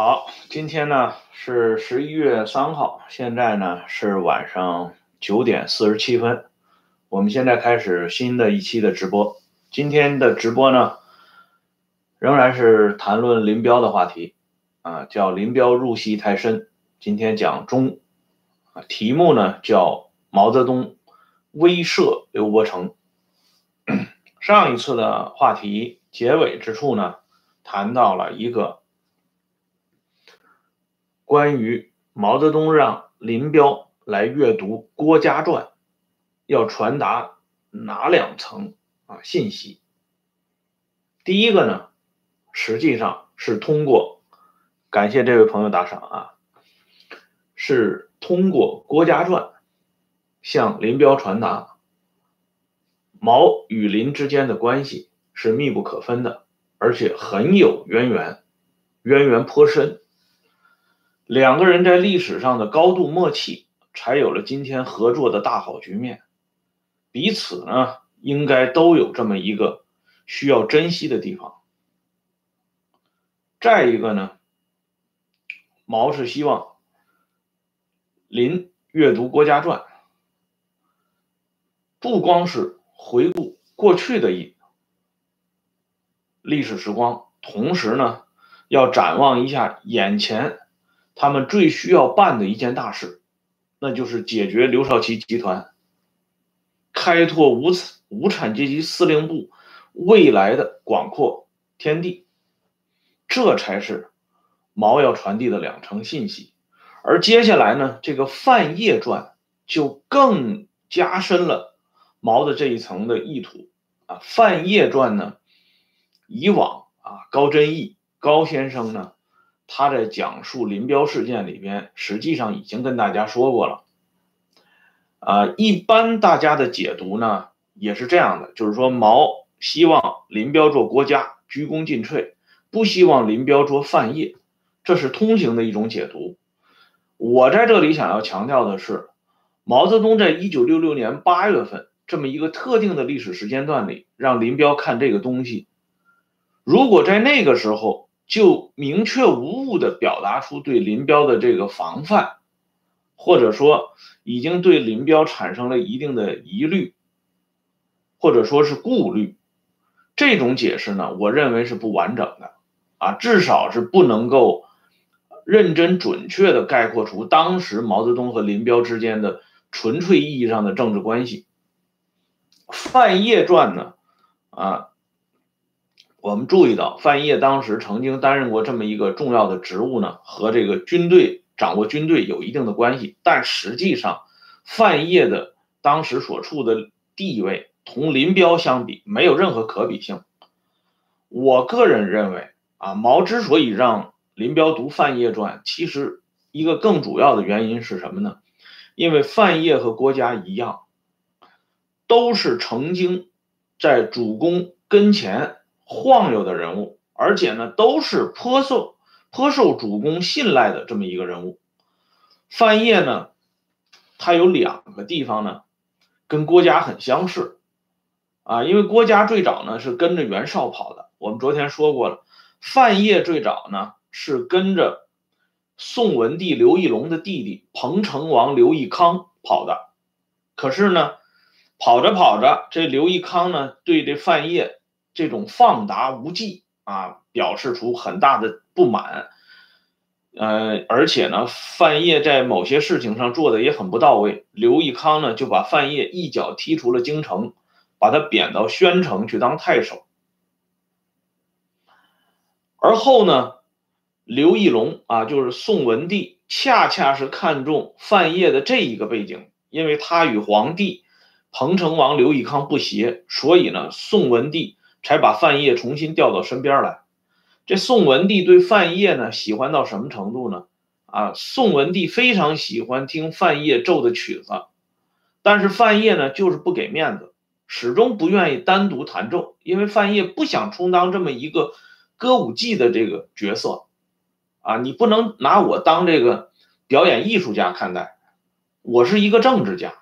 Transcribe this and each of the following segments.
好，今天呢是十一月三号，现在呢是晚上九点四十七分。我们现在开始新的一期的直播。今天的直播呢，仍然是谈论林彪的话题啊，叫林彪入戏太深。今天讲中啊，题目呢叫毛泽东威慑刘伯承。上一次的话题结尾之处呢，谈到了一个。关于毛泽东让林彪来阅读《郭家传》，要传达哪两层啊信息？第一个呢，实际上是通过感谢这位朋友打赏啊，是通过《郭家传》向林彪传达毛与林之间的关系是密不可分的，而且很有渊源，渊源颇深。两个人在历史上的高度默契，才有了今天合作的大好局面。彼此呢，应该都有这么一个需要珍惜的地方。再一个呢，毛是希望林阅读《郭家传》，不光是回顾过去的一历史时光，同时呢，要展望一下眼前。他们最需要办的一件大事，那就是解决刘少奇集团，开拓无无产阶级司令部未来的广阔天地，这才是毛要传递的两层信息。而接下来呢，这个范晔传就更加深了毛的这一层的意图啊。范晔传呢，以往啊，高真义高先生呢。他在讲述林彪事件里边，实际上已经跟大家说过了。啊，一般大家的解读呢也是这样的，就是说毛希望林彪做国家，鞠躬尽瘁，不希望林彪做范晔，这是通行的一种解读。我在这里想要强调的是，毛泽东在一九六六年八月份这么一个特定的历史时间段里，让林彪看这个东西，如果在那个时候。就明确无误地表达出对林彪的这个防范，或者说已经对林彪产生了一定的疑虑，或者说是顾虑，这种解释呢，我认为是不完整的，啊，至少是不能够认真准确地概括出当时毛泽东和林彪之间的纯粹意义上的政治关系。范晔传呢，啊。我们注意到，范晔当时曾经担任过这么一个重要的职务呢，和这个军队掌握军队有一定的关系。但实际上，范晔的当时所处的地位同林彪相比没有任何可比性。我个人认为，啊，毛之所以让林彪读范晔传，其实一个更主要的原因是什么呢？因为范晔和郭嘉一样，都是曾经在主公跟前。晃悠的人物，而且呢，都是颇受颇受主公信赖的这么一个人物。范晔呢，他有两个地方呢，跟郭嘉很相似啊，因为郭嘉最早呢是跟着袁绍跑的，我们昨天说过了。范晔最早呢是跟着宋文帝刘义隆的弟弟彭城王刘义康跑的，可是呢，跑着跑着，这刘义康呢对这范晔。这种放达无忌啊，表示出很大的不满，呃，而且呢，范晔在某些事情上做的也很不到位。刘义康呢，就把范晔一脚踢出了京城，把他贬到宣城去当太守。而后呢，刘义隆啊，就是宋文帝，恰恰是看中范晔的这一个背景，因为他与皇帝彭城王刘义康不协，所以呢，宋文帝。才把范晔重新调到身边来。这宋文帝对范晔呢喜欢到什么程度呢？啊，宋文帝非常喜欢听范晔奏的曲子，但是范晔呢就是不给面子，始终不愿意单独弹奏，因为范晔不想充当这么一个歌舞伎的这个角色。啊，你不能拿我当这个表演艺术家看待，我是一个政治家。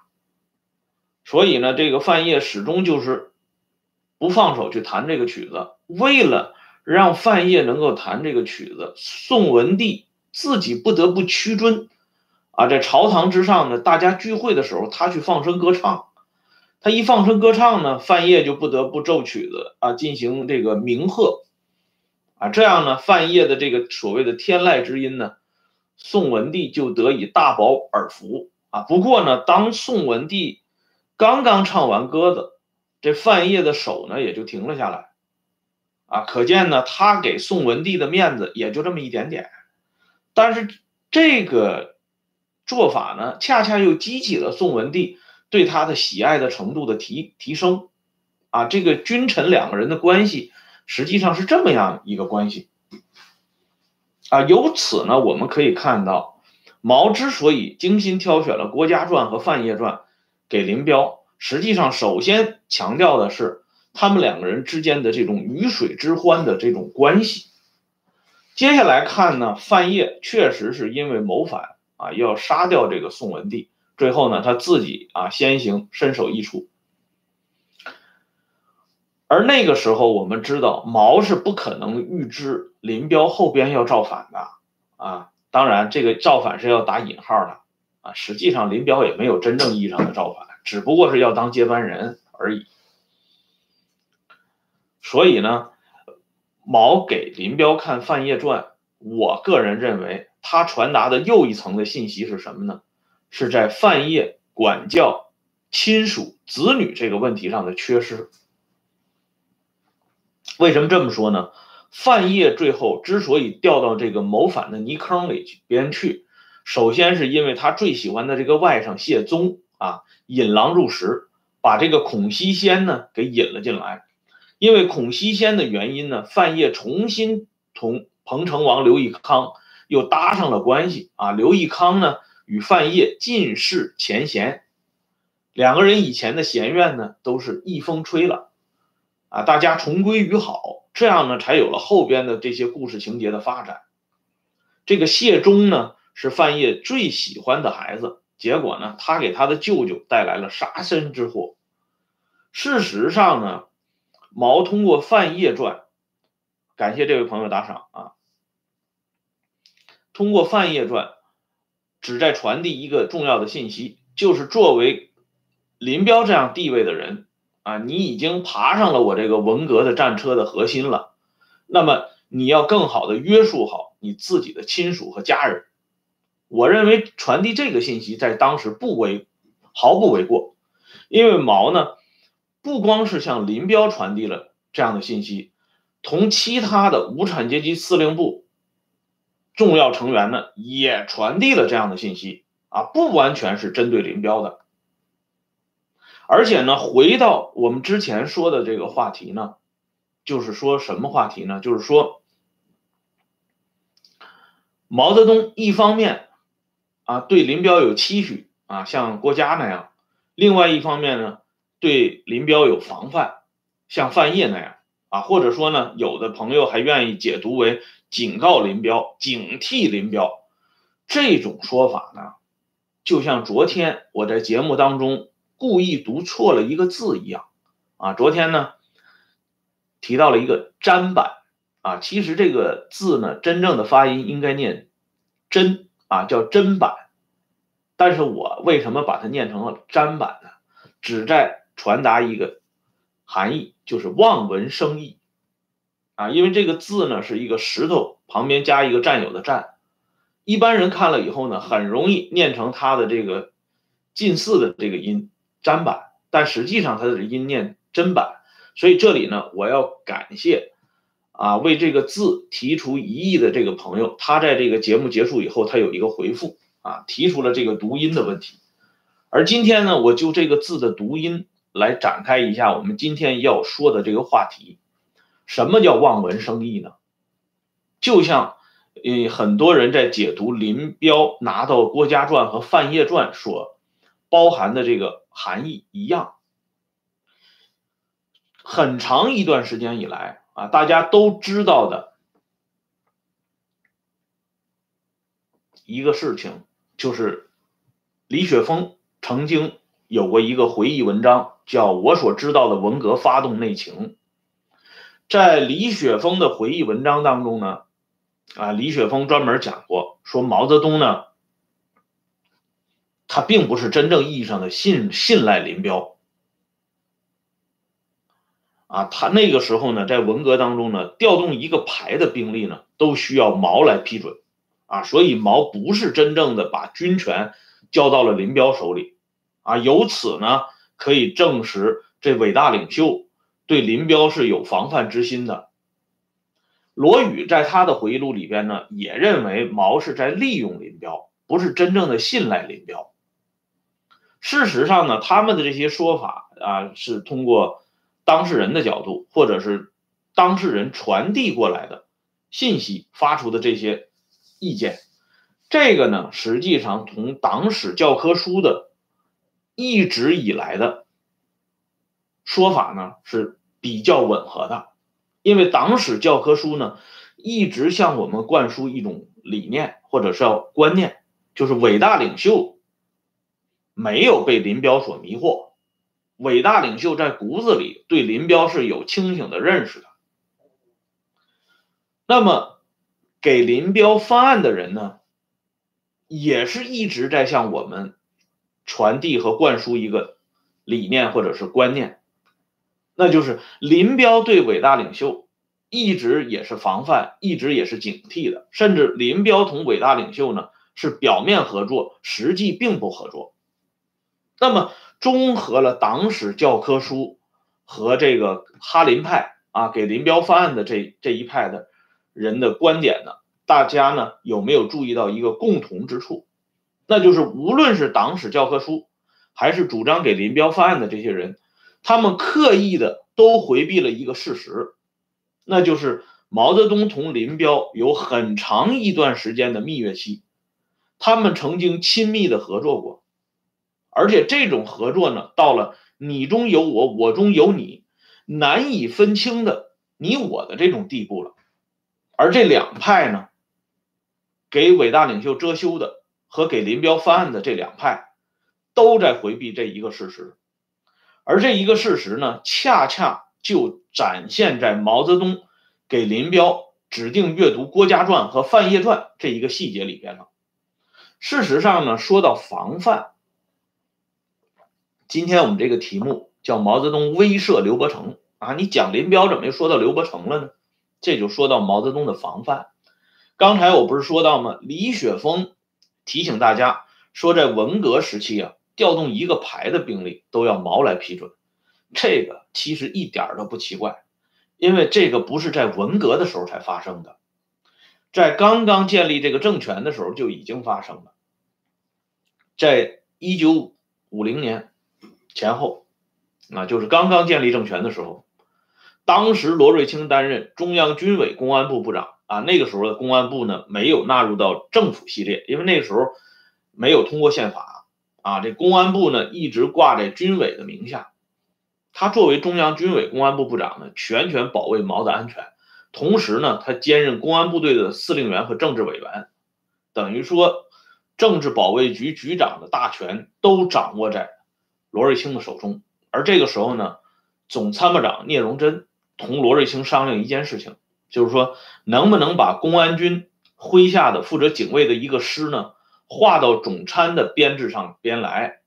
所以呢，这个范晔始终就是。不放手去弹这个曲子，为了让范晔能够弹这个曲子，宋文帝自己不得不屈尊。啊，在朝堂之上呢，大家聚会的时候，他去放声歌唱。他一放声歌唱呢，范晔就不得不奏曲子啊，进行这个鸣贺。啊，这样呢，范晔的这个所谓的天籁之音呢，宋文帝就得以大饱耳福啊。不过呢，当宋文帝刚刚唱完歌子，这范晔的手呢也就停了下来。啊，可见呢，他给宋文帝的面子也就这么一点点。但是这个。做法呢，恰恰又激起了宋文帝对他的喜爱的程度的提提升，啊，这个君臣两个人的关系实际上是这么样一个关系，啊，由此呢，我们可以看到，毛之所以精心挑选了《国家传》和《范晔传》给林彪，实际上首先强调的是他们两个人之间的这种鱼水之欢的这种关系。接下来看呢，范晔确实是因为谋反。啊，要杀掉这个宋文帝，最后呢，他自己啊先行身首异处。而那个时候，我们知道毛是不可能预知林彪后边要造反的啊。当然，这个造反是要打引号的啊。实际上，林彪也没有真正意义上的造反，只不过是要当接班人而已。所以呢，毛给林彪看《范晔传》，我个人认为。他传达的又一层的信息是什么呢？是在范晔管教亲属子女这个问题上的缺失。为什么这么说呢？范晔最后之所以掉到这个谋反的泥坑里去边去，首先是因为他最喜欢的这个外甥谢宗啊引狼入室，把这个孔熙先呢给引了进来。因为孔熙先的原因呢，范晔重新同彭城王刘义康。又搭上了关系啊！刘义康呢与范晔尽释前嫌，两个人以前的嫌怨呢都是一风吹了啊！大家重归于好，这样呢才有了后边的这些故事情节的发展。这个谢忠呢是范晔最喜欢的孩子，结果呢他给他的舅舅带来了杀身之祸。事实上呢，毛通过《范晔传》，感谢这位朋友打赏啊。通过《范晔传》，旨在传递一个重要的信息，就是作为林彪这样地位的人啊，你已经爬上了我这个文革的战车的核心了，那么你要更好的约束好你自己的亲属和家人。我认为传递这个信息在当时不为毫不为过，因为毛呢，不光是向林彪传递了这样的信息，同其他的无产阶级司令部。重要成员呢也传递了这样的信息啊，不完全是针对林彪的，而且呢，回到我们之前说的这个话题呢，就是说什么话题呢？就是说，毛泽东一方面啊对林彪有期许啊，像郭嘉那样；另外一方面呢，对林彪有防范，像范晔那样啊，或者说呢，有的朋友还愿意解读为。警告林彪，警惕林彪，这种说法呢，就像昨天我在节目当中故意读错了一个字一样啊。昨天呢提到了一个砧板啊，其实这个字呢真正的发音应该念砧啊，叫砧板，但是我为什么把它念成了砧板呢？旨在传达一个含义，就是望文生义。啊，因为这个字呢是一个石头旁边加一个战友的战，一般人看了以后呢，很容易念成它的这个近似的这个音砧板，但实际上它的音念砧板。所以这里呢，我要感谢啊为这个字提出疑义的这个朋友，他在这个节目结束以后，他有一个回复啊，提出了这个读音的问题。而今天呢，我就这个字的读音来展开一下我们今天要说的这个话题。什么叫望文生义呢？就像，呃，很多人在解读林彪拿到《郭家传》和《范晔传》所包含的这个含义一样。很长一段时间以来啊，大家都知道的一个事情，就是李雪峰曾经有过一个回忆文章，叫《我所知道的文革发动内情》。在李雪峰的回忆文章当中呢，啊，李雪峰专门讲过，说毛泽东呢，他并不是真正意义上的信信赖林彪，啊，他那个时候呢，在文革当中呢，调动一个排的兵力呢，都需要毛来批准，啊，所以毛不是真正的把军权交到了林彪手里，啊，由此呢，可以证实这伟大领袖对林彪是有防范之心的。罗宇在他的回忆录里边呢，也认为毛是在利用林彪，不是真正的信赖林彪。事实上呢，他们的这些说法啊，是通过当事人的角度，或者是当事人传递过来的信息发出的这些意见。这个呢，实际上同党史教科书的一直以来的说法呢是比较吻合的。因为党史教科书呢，一直向我们灌输一种理念或者是要观念，就是伟大领袖没有被林彪所迷惑，伟大领袖在骨子里对林彪是有清醒的认识的。那么，给林彪翻案的人呢，也是一直在向我们传递和灌输一个理念或者是观念。那就是林彪对伟大领袖一直也是防范，一直也是警惕的，甚至林彪同伟大领袖呢是表面合作，实际并不合作。那么综合了党史教科书和这个哈林派啊给林彪翻案的这这一派的人的观点呢，大家呢有没有注意到一个共同之处？那就是无论是党史教科书，还是主张给林彪翻案的这些人。他们刻意的都回避了一个事实，那就是毛泽东同林彪有很长一段时间的蜜月期，他们曾经亲密的合作过，而且这种合作呢，到了你中有我，我中有你，难以分清的你我的这种地步了。而这两派呢，给伟大领袖遮羞的和给林彪翻案的这两派，都在回避这一个事实。而这一个事实呢，恰恰就展现在毛泽东给林彪指定阅读《郭家传》和《范晔传》这一个细节里边了。事实上呢，说到防范，今天我们这个题目叫毛泽东威慑刘伯承啊，你讲林彪怎么又说到刘伯承了呢？这就说到毛泽东的防范。刚才我不是说到吗？李雪峰提醒大家说，在文革时期啊。调动一个排的兵力都要毛来批准，这个其实一点都不奇怪，因为这个不是在文革的时候才发生的，在刚刚建立这个政权的时候就已经发生了，在一九五零年前后，那就是刚刚建立政权的时候，当时罗瑞卿担任中央军委公安部部长啊，那个时候的公安部呢没有纳入到政府系列，因为那个时候没有通过宪法。啊，这公安部呢一直挂在军委的名下，他作为中央军委公安部部长呢，全权保卫毛的安全，同时呢，他兼任公安部队的司令员和政治委员，等于说，政治保卫局局长的大权都掌握在罗瑞卿的手中。而这个时候呢，总参谋长聂荣臻同罗瑞卿商量一件事情，就是说，能不能把公安军麾下的负责警卫的一个师呢？划到总参的编制上边来，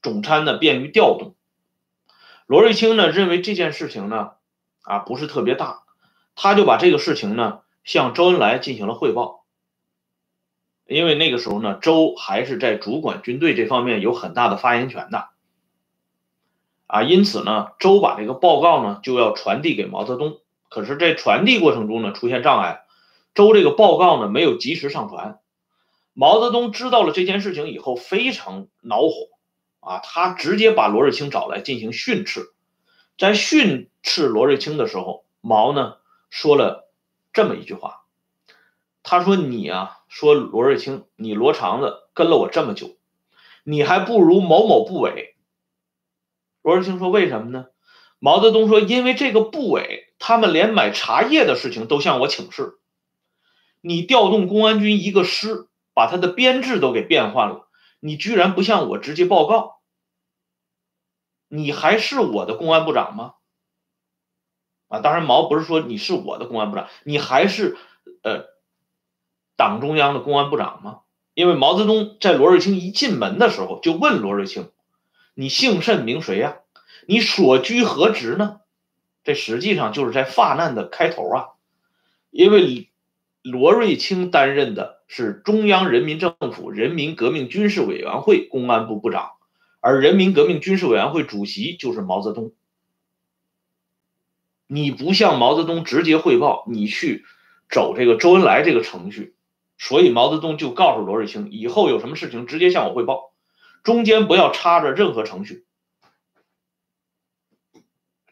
总参呢便于调动。罗瑞卿呢认为这件事情呢啊不是特别大，他就把这个事情呢向周恩来进行了汇报。因为那个时候呢，周还是在主管军队这方面有很大的发言权的啊，因此呢，周把这个报告呢就要传递给毛泽东。可是，在传递过程中呢出现障碍，周这个报告呢没有及时上传。毛泽东知道了这件事情以后，非常恼火，啊，他直接把罗瑞卿找来进行训斥。在训斥罗瑞卿的时候，毛呢说了这么一句话，他说：“你啊，说罗瑞卿，你罗长子跟了我这么久，你还不如某某部委。”罗瑞卿说：“为什么呢？”毛泽东说：“因为这个部委，他们连买茶叶的事情都向我请示，你调动公安军一个师。”把他的编制都给变换了，你居然不向我直接报告，你还是我的公安部长吗？啊。当然，毛不是说你是我的公安部长，你还是呃党中央的公安部长吗？因为毛泽东在罗瑞卿一进门的时候就问罗瑞卿：“你姓甚名谁呀？你所居何职呢？”这实际上就是在发难的开头啊，因为罗瑞卿担任的是中央人民政府人民革命军事委员会公安部部长，而人民革命军事委员会主席就是毛泽东。你不向毛泽东直接汇报，你去走这个周恩来这个程序。所以毛泽东就告诉罗瑞卿，以后有什么事情直接向我汇报，中间不要插着任何程序。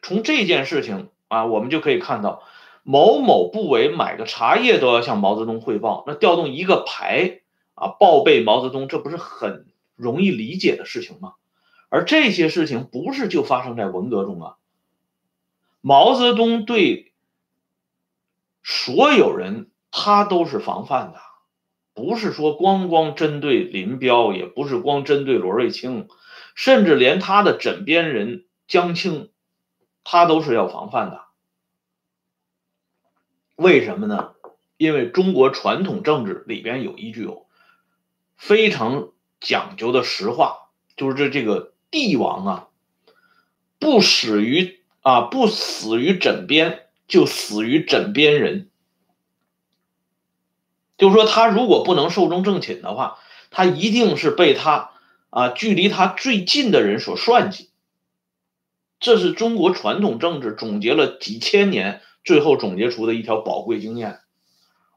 从这件事情啊，我们就可以看到，某某部委买个茶叶都要向毛泽东汇报，那调动一个排啊报备毛泽东，这不是很容易理解的事情吗？而这些事情不是就发生在文革中啊，毛泽东对所有人他都是防范的。不是说光光针对林彪，也不是光针对罗瑞卿，甚至连他的枕边人江青，他都是要防范的。为什么呢？因为中国传统政治里边有一句有非常讲究的实话，就是这这个帝王啊，不死于啊不死于枕边，就死于枕边人。就是说，他如果不能寿终正寝的话，他一定是被他啊距离他最近的人所算计。这是中国传统政治总结了几千年，最后总结出的一条宝贵经验。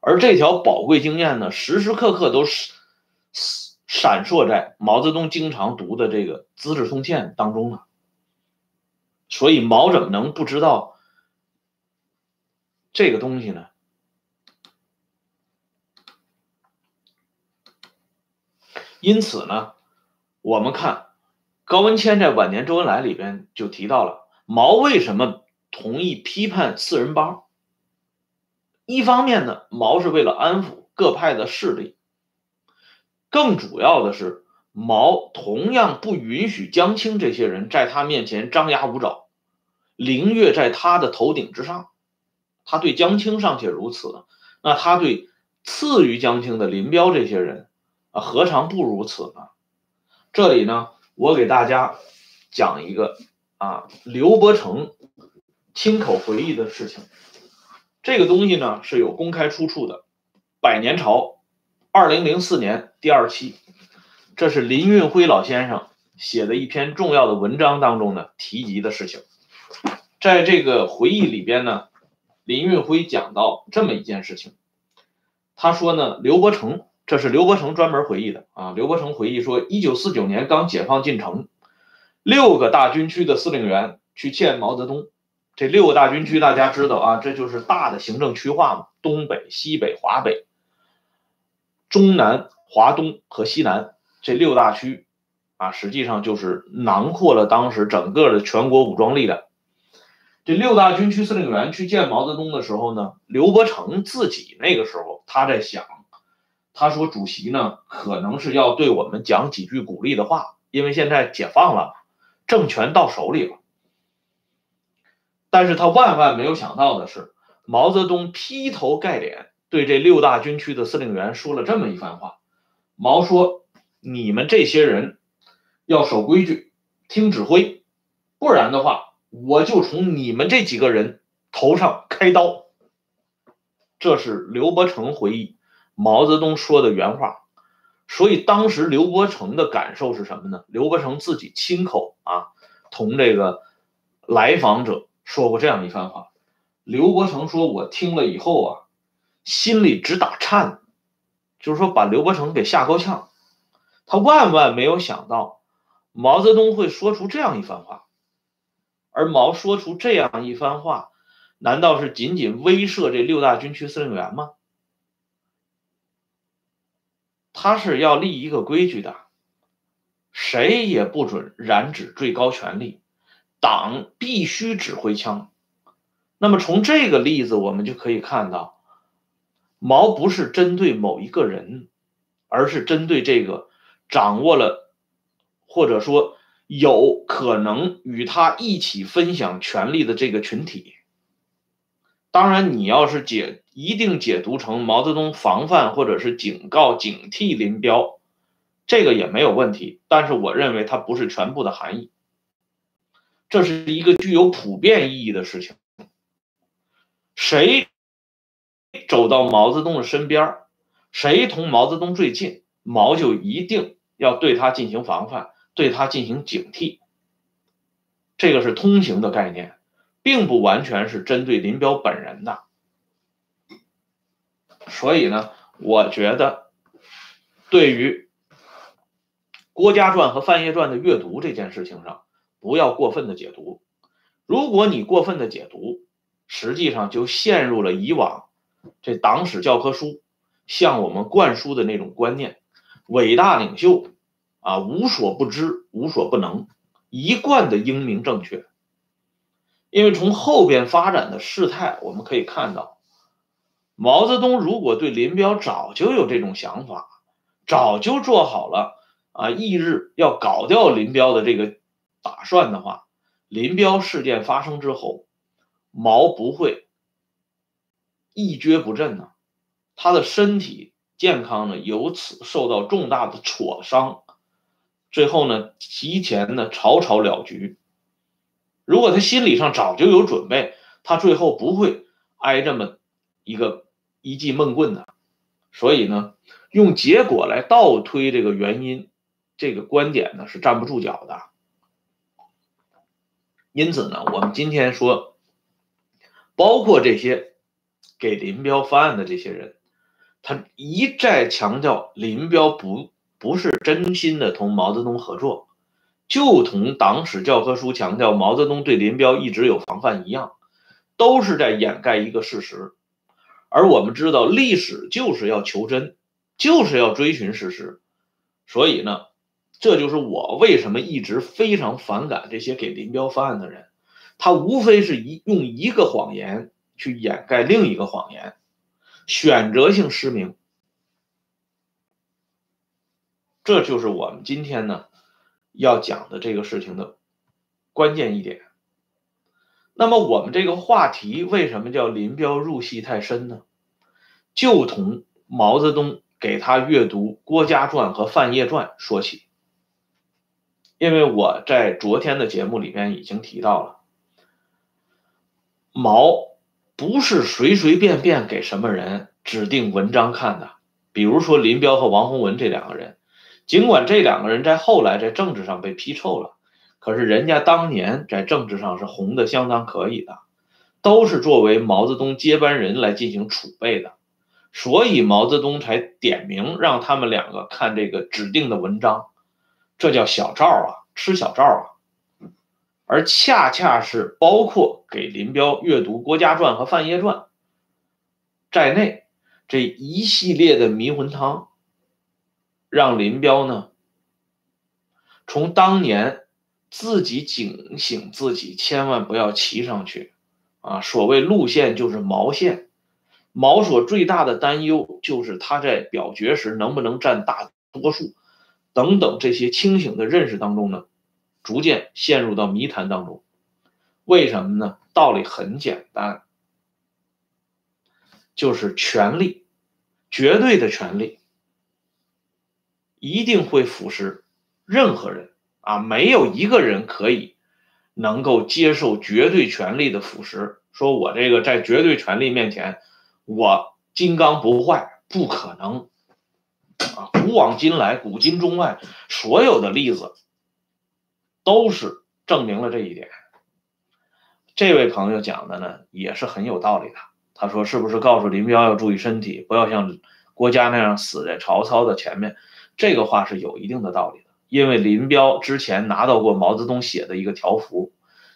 而这条宝贵经验呢，时时刻刻都是闪烁在毛泽东经常读的这个《资治通鉴》当中呢。所以，毛怎么能不知道这个东西呢？因此呢，我们看高文谦在晚年周恩来里边就提到了毛为什么同意批判四人帮。一方面呢，毛是为了安抚各派的势力；更主要的是，毛同样不允许江青这些人在他面前张牙舞爪，凌跃在他的头顶之上。他对江青尚且如此，那他对次于江青的林彪这些人。啊，何尝不如此呢？这里呢，我给大家讲一个啊，刘伯承亲口回忆的事情。这个东西呢是有公开出处的，《百年潮》二零零四年第二期，这是林运辉老先生写的一篇重要的文章当中呢提及的事情。在这个回忆里边呢，林运辉讲到这么一件事情，他说呢，刘伯承。这是刘伯承专门回忆的啊。刘伯承回忆说，一九四九年刚解放进城，六个大军区的司令员去见毛泽东。这六个大军区大家知道啊，这就是大的行政区划嘛，东北、西北、华北、中南、华东和西南这六大区啊，实际上就是囊括了当时整个的全国武装力量。这六大军区司令员去见毛泽东的时候呢，刘伯承自己那个时候他在想。他说：“主席呢，可能是要对我们讲几句鼓励的话，因为现在解放了，政权到手里了。但是他万万没有想到的是，毛泽东劈头盖脸对这六大军区的司令员说了这么一番话。毛说：‘你们这些人要守规矩，听指挥，不然的话，我就从你们这几个人头上开刀。’这是刘伯承回忆。”毛泽东说的原话，所以当时刘伯承的感受是什么呢？刘伯承自己亲口啊，同这个来访者说过这样一番话。刘伯承说：“我听了以后啊，心里直打颤，就是说把刘伯承给吓够呛。他万万没有想到毛泽东会说出这样一番话，而毛说出这样一番话，难道是仅仅威慑这六大军区司令员吗？”他是要立一个规矩的，谁也不准染指最高权力，党必须指挥枪。那么从这个例子，我们就可以看到，毛不是针对某一个人，而是针对这个掌握了，或者说有可能与他一起分享权力的这个群体。当然，你要是解一定解读成毛泽东防范或者是警告、警惕林彪，这个也没有问题。但是我认为它不是全部的含义，这是一个具有普遍意义的事情。谁走到毛泽东的身边，谁同毛泽东最近，毛就一定要对他进行防范，对他进行警惕。这个是通行的概念，并不完全是针对林彪本人的。所以呢，我觉得对于《郭家传》和《范晔传》的阅读这件事情上，不要过分的解读。如果你过分的解读，实际上就陷入了以往这党史教科书向我们灌输的那种观念：伟大领袖啊，无所不知，无所不能。一贯的英明正确，因为从后边发展的事态，我们可以看到，毛泽东如果对林彪早就有这种想法，早就做好了啊，翌日要搞掉林彪的这个打算的话，林彪事件发生之后，毛不会一蹶不振呢，他的身体健康呢由此受到重大的挫伤。最后呢，提前呢草草了局。如果他心理上早就有准备，他最后不会挨这么一个一记闷棍的。所以呢，用结果来倒推这个原因，这个观点呢是站不住脚的。因此呢，我们今天说，包括这些给林彪翻案的这些人，他一再强调林彪不。不是真心的同毛泽东合作，就同党史教科书强调毛泽东对林彪一直有防范一样，都是在掩盖一个事实。而我们知道，历史就是要求真，就是要追寻事实。所以呢，这就是我为什么一直非常反感这些给林彪翻案的人。他无非是一用一个谎言去掩盖另一个谎言，选择性失明。这就是我们今天呢要讲的这个事情的关键一点。那么我们这个话题为什么叫林彪入戏太深呢？就从毛泽东给他阅读《郭家传》和《范晔传》说起。因为我在昨天的节目里边已经提到了，毛不是随随便便给什么人指定文章看的，比如说林彪和王洪文这两个人。尽管这两个人在后来在政治上被批臭了，可是人家当年在政治上是红的相当可以的，都是作为毛泽东接班人来进行储备的，所以毛泽东才点名让他们两个看这个指定的文章，这叫小灶啊，吃小灶啊，而恰恰是包括给林彪阅读《郭家传》和《范晔传》在内这一系列的迷魂汤。让林彪呢，从当年自己警醒自己，千万不要骑上去啊！所谓路线就是毛线，毛所最大的担忧就是他在表决时能不能占大多数，等等这些清醒的认识当中呢，逐渐陷入到迷谈当中。为什么呢？道理很简单，就是权力，绝对的权力。一定会腐蚀任何人啊！没有一个人可以能够接受绝对权力的腐蚀。说我这个在绝对权力面前，我金刚不坏，不可能啊！古往今来，古今中外，所有的例子都是证明了这一点。这位朋友讲的呢，也是很有道理的。他说：“是不是告诉林彪要注意身体，不要像郭嘉那样死在曹操的前面？”这个话是有一定的道理的，因为林彪之前拿到过毛泽东写的一个条幅，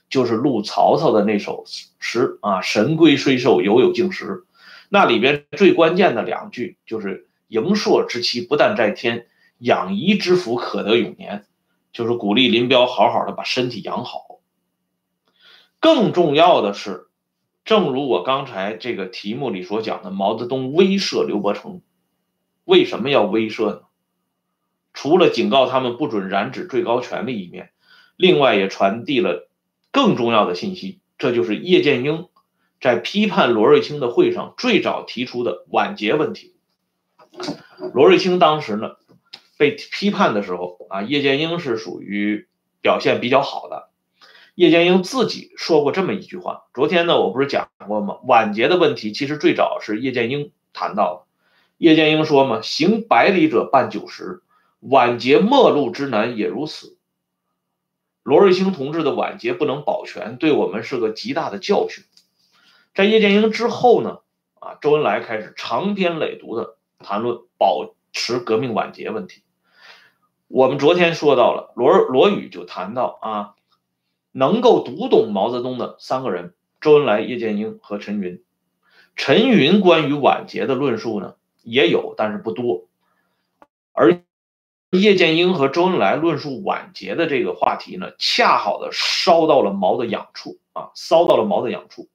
就是录曹操的那首诗啊，“神龟虽寿，犹有竟时”。那里边最关键的两句就是“盈硕之期不但在天，养怡之福可得永年”，就是鼓励林彪好好的把身体养好。更重要的是，正如我刚才这个题目里所讲的，毛泽东威慑刘伯承，为什么要威慑呢？除了警告他们不准染指最高权力一面，另外也传递了更重要的信息，这就是叶剑英在批判罗瑞卿的会上最早提出的晚节问题。罗瑞卿当时呢被批判的时候啊，叶剑英是属于表现比较好的。叶剑英自己说过这么一句话。昨天呢，我不是讲过吗？晚节的问题其实最早是叶剑英谈到的。叶剑英说嘛：“行百里者半九十，晚节末路之难也如此。”罗瑞卿同志的晚节不能保全，对我们是个极大的教训。在叶剑英之后呢，啊，周恩来开始长篇累牍的谈论保持革命晚节问题。我们昨天说到了罗罗宇就谈到啊。能够读懂毛泽东的三个人：周恩来、叶剑英和陈云。陈云关于晚节的论述呢，也有，但是不多。而叶剑英和周恩来论述晚节的这个话题呢，恰好的烧到了毛的痒处啊，烧到了毛的痒处。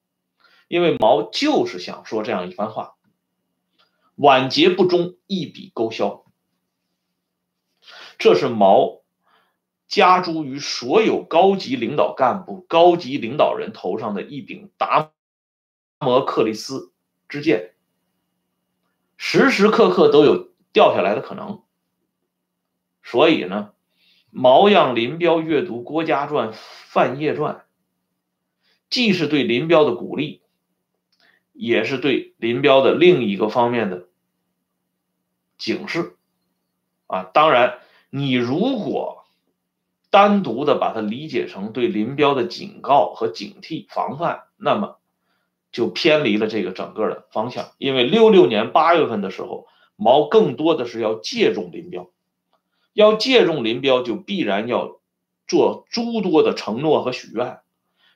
因为毛就是想说这样一番话：晚节不忠，一笔勾销。这是毛。加诸于所有高级领导干部、高级领导人头上的一柄达摩克利斯之剑，时时刻刻都有掉下来的可能。所以呢，毛让林彪阅读《郭家传》《范晔传》，既是对林彪的鼓励，也是对林彪的另一个方面的警示。啊，当然，你如果。单独的把它理解成对林彪的警告和警惕防范，那么就偏离了这个整个的方向。因为六六年八月份的时候，毛更多的是要借重林彪，要借重林彪，就必然要做诸多的承诺和许愿。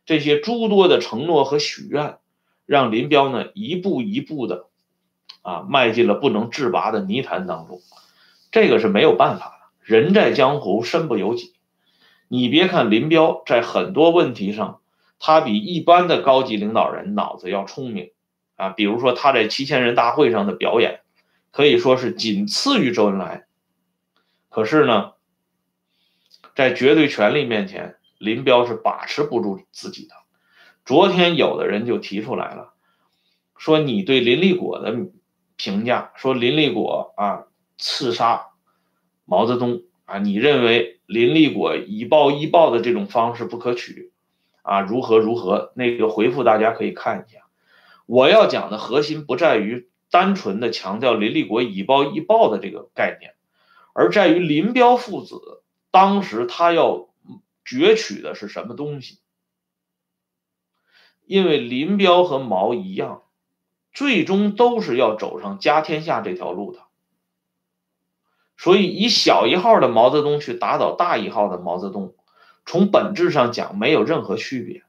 这些诸多的承诺和许愿，让林彪呢一步一步的啊迈进了不能自拔的泥潭当中。这个是没有办法的，人在江湖身不由己。你别看林彪在很多问题上，他比一般的高级领导人脑子要聪明，啊，比如说他在七千人大会上的表演，可以说是仅次于周恩来。可是呢，在绝对权力面前，林彪是把持不住自己的。昨天有的人就提出来了，说你对林立果的评价，说林立果啊刺杀毛泽东啊，你认为？林立果以暴易暴的这种方式不可取，啊，如何如何？那个回复大家可以看一下。我要讲的核心不在于单纯的强调林立果以暴易暴的这个概念，而在于林彪父子当时他要攫取的是什么东西？因为林彪和毛一样，最终都是要走上家天下这条路的。所以，以小一号的毛泽东去打倒大一号的毛泽东，从本质上讲没有任何区别。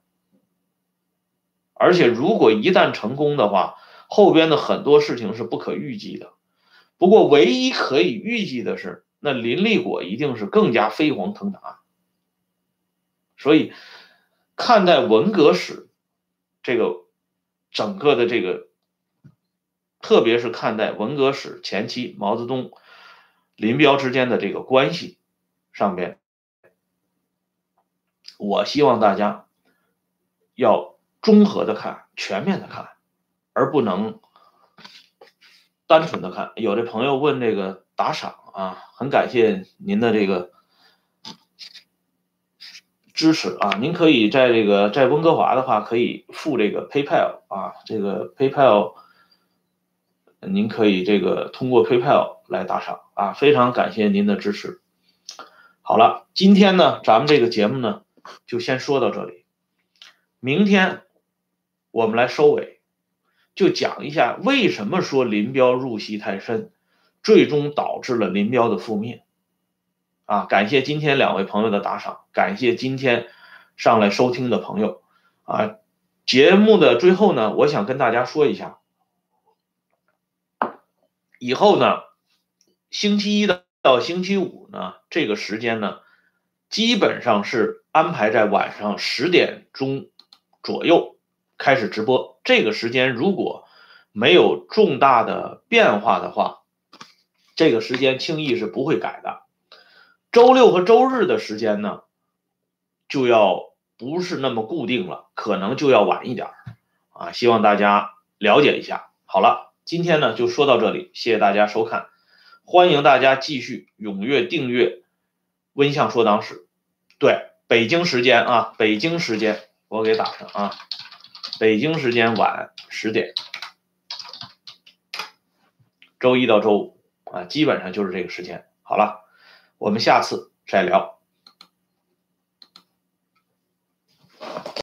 而且，如果一旦成功的话，后边的很多事情是不可预计的。不过，唯一可以预计的是，那林立果一定是更加飞黄腾达。所以，看待文革史这个整个的这个，特别是看待文革史前期毛泽东。林彪之间的这个关系上边，我希望大家要综合的看、全面的看，而不能单纯的看。有的朋友问这个打赏啊，很感谢您的这个支持啊，您可以在这个在温哥华的话，可以付这个 PayPal 啊，这个 PayPal。您可以这个通过 PayPal 来打赏啊，非常感谢您的支持。好了，今天呢，咱们这个节目呢就先说到这里。明天我们来收尾，就讲一下为什么说林彪入戏太深，最终导致了林彪的覆灭。啊，感谢今天两位朋友的打赏，感谢今天上来收听的朋友。啊，节目的最后呢，我想跟大家说一下。以后呢，星期一到到星期五呢，这个时间呢，基本上是安排在晚上十点钟左右开始直播。这个时间如果没有重大的变化的话，这个时间轻易是不会改的。周六和周日的时间呢，就要不是那么固定了，可能就要晚一点啊，希望大家了解一下。好了，今天呢就说到这里，谢谢大家收看，欢迎大家继续踊跃订阅温相说党史。对，北京时间啊，北京时间我给打上啊，北京时间晚十点，周一到周五啊，基本上就是这个时间。好了，我们下次再聊。